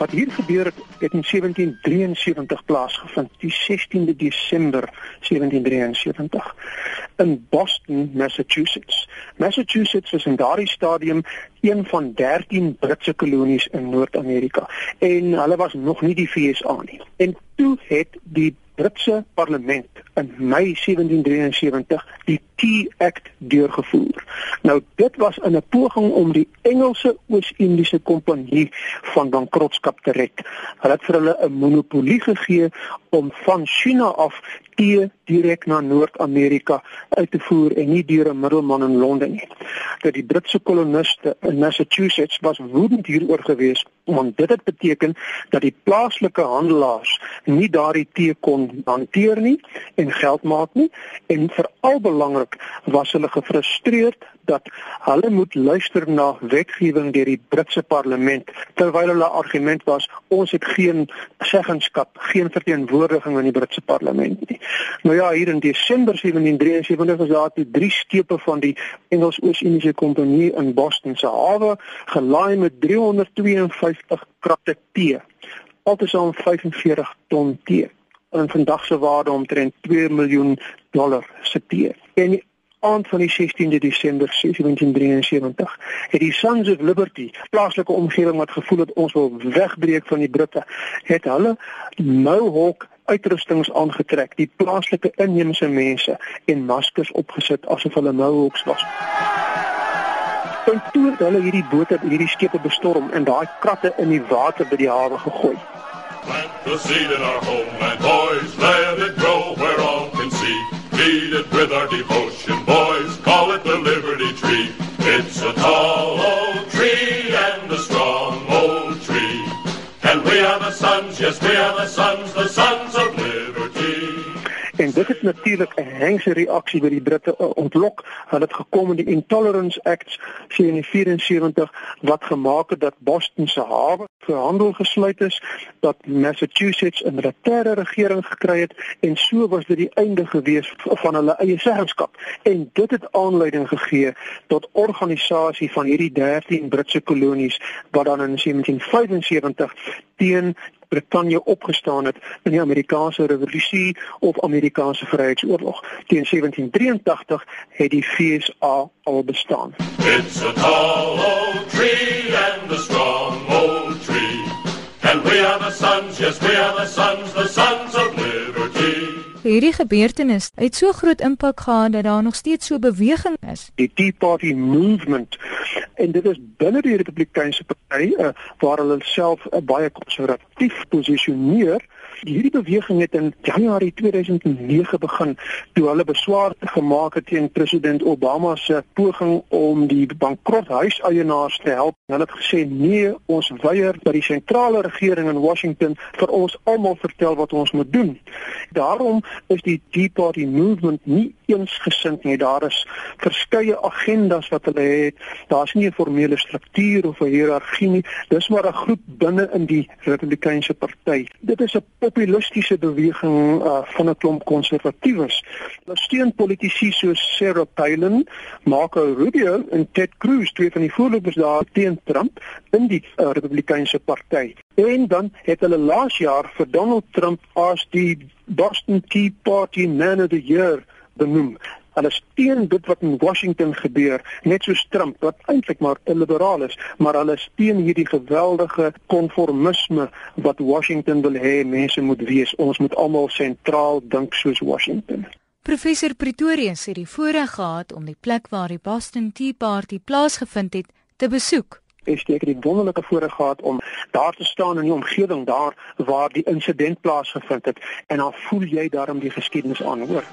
Wat hier gebeur het, het in 1773 plaasgevind, die 16de Desember 1773 in Boston, Massachusetts. Massachusetts was in daardie stadium een van 13 Britse kolonies in Noord-Amerika en hulle was nog nie die FSA nie. En toe het die Britse parlement in Mei 1773 die Tea Act deurgevoer. Nou dit was in 'n poging om die Engelse Oos-Indiese Kompanjie van bankrotskap te red. Hulle het vir hulle 'n monopolie gegee om van China af tee direk na Noord-Amerika uit te voer en nie deur 'n middelman in Londen nie. Dat die Britse koloniste in Massachusetts was woedend hieroor geweest want dit het beteken dat die plaaslike handelaars nie daardie tee kon hanteer nie en geld maak nie en veral belangrik was hulle gefrustreerd dat hulle moet luister na wetgewing deur die Britse parlement terwyl hulle argument was ons het geen seggenskap, geen verteenwoordiging in die Britse parlement nie. Nou ja, hier in Desember 1773 was daar die drie skepe van die Engels-Oos-Indiese Kompanjie in Boston se hawe gelaai met 352 kratte tee. Altesaam 45 ton tee en vandag se waarde omtrent 2 miljoen dollar se tee. En die aand van die 16de Desember 1773 het die Sons of Liberty, plaaslike omgewing wat gevoel het ons wil wegbreek van die Britte, het hulle Mohawk uitrustings aangetrek, die plaaslike inheemse mense en maskers opgesit asof hulle Mohawks was. Toe het hulle hierdie bote, hierdie skepe bestorm en daai kratte in die water by die hawe gegooi. Plant the seed in our homeland, boys, let yes, we are the sons, the sons of liberty. En dit het natuurlik 'n hengse reaksie by die Britte uh, ontlok. Hulle het gekom in die Intolerance Act 1774 wat gemaak het dat Boston se hawe vir handel gesluit is, dat Massachusetts 'n militêre regering gekry het en so was dit die einde gewees van hulle eie seggenskap. En dit het aanleiding gegee tot organisasie van hierdie 13 Britse kolonies wat dan in 1775 teen Brittanje opgestaan het in die Amerikaanse Revolusie of Amerikaanse Vryheidsoorlog. Teen 1783 het die FSA al bestaan. It's a tall old tree and a strong old tree. And we are the sons, yes we are the sons, the sons. Hierdie gebeurtenis het so groot impak gehad dat daar nog steeds so beweging is. Die Tea Party movement en dit is binne die Republikeinse party uh, waar hulle self uh, baie konservatief posisioneer Hierdie beweging het in Januarie 2009 begin toe hulle beswaar gemaak het teen president Obama se poging om die bankrothuiseienaars te help. Hulle het gesê nee, ons weier dat die sentrale regering in Washington vir ons almal vertel wat ons moet doen. Daarom is die Tea Party movement nie eensgesind nie. Daar is verskeie agendas wat hulle het. Daar's nie 'n formele struktuur of 'n hiërargie nie. Dis maar 'n groep binne in die Republikeinse party. Dit is 'n populistiese beweging uh, van 'n klomp konservatiewes. Hulle steun politici soos Sarah Palin, Marco Rubio en Ted Cruz, twee van die voorlopers daar teen Trump in die uh, Republikeinse party. En dan het hulle laas jaar vir Donald Trump as die Boston Tea Party Man of the Year benoem. Hulle steun dit wat in Washington gebeur, net so Trump wat eintlik maar 'n liberaal is, maar hulle steun hierdie geweldige konformisme wat Washington wil hê mense moet wees. Ons moet almal sentraal dink soos Washington. Professor Pretorius het die voorreg gehad om die plek waar die Boston Tea Party plaasgevind het te besoek Steek het die wonderlike voorreg gehad om daar te staan in die omgewing daar waar die insident plaasgevind het en dan voel jy daarom die geskiedenis aan hoor.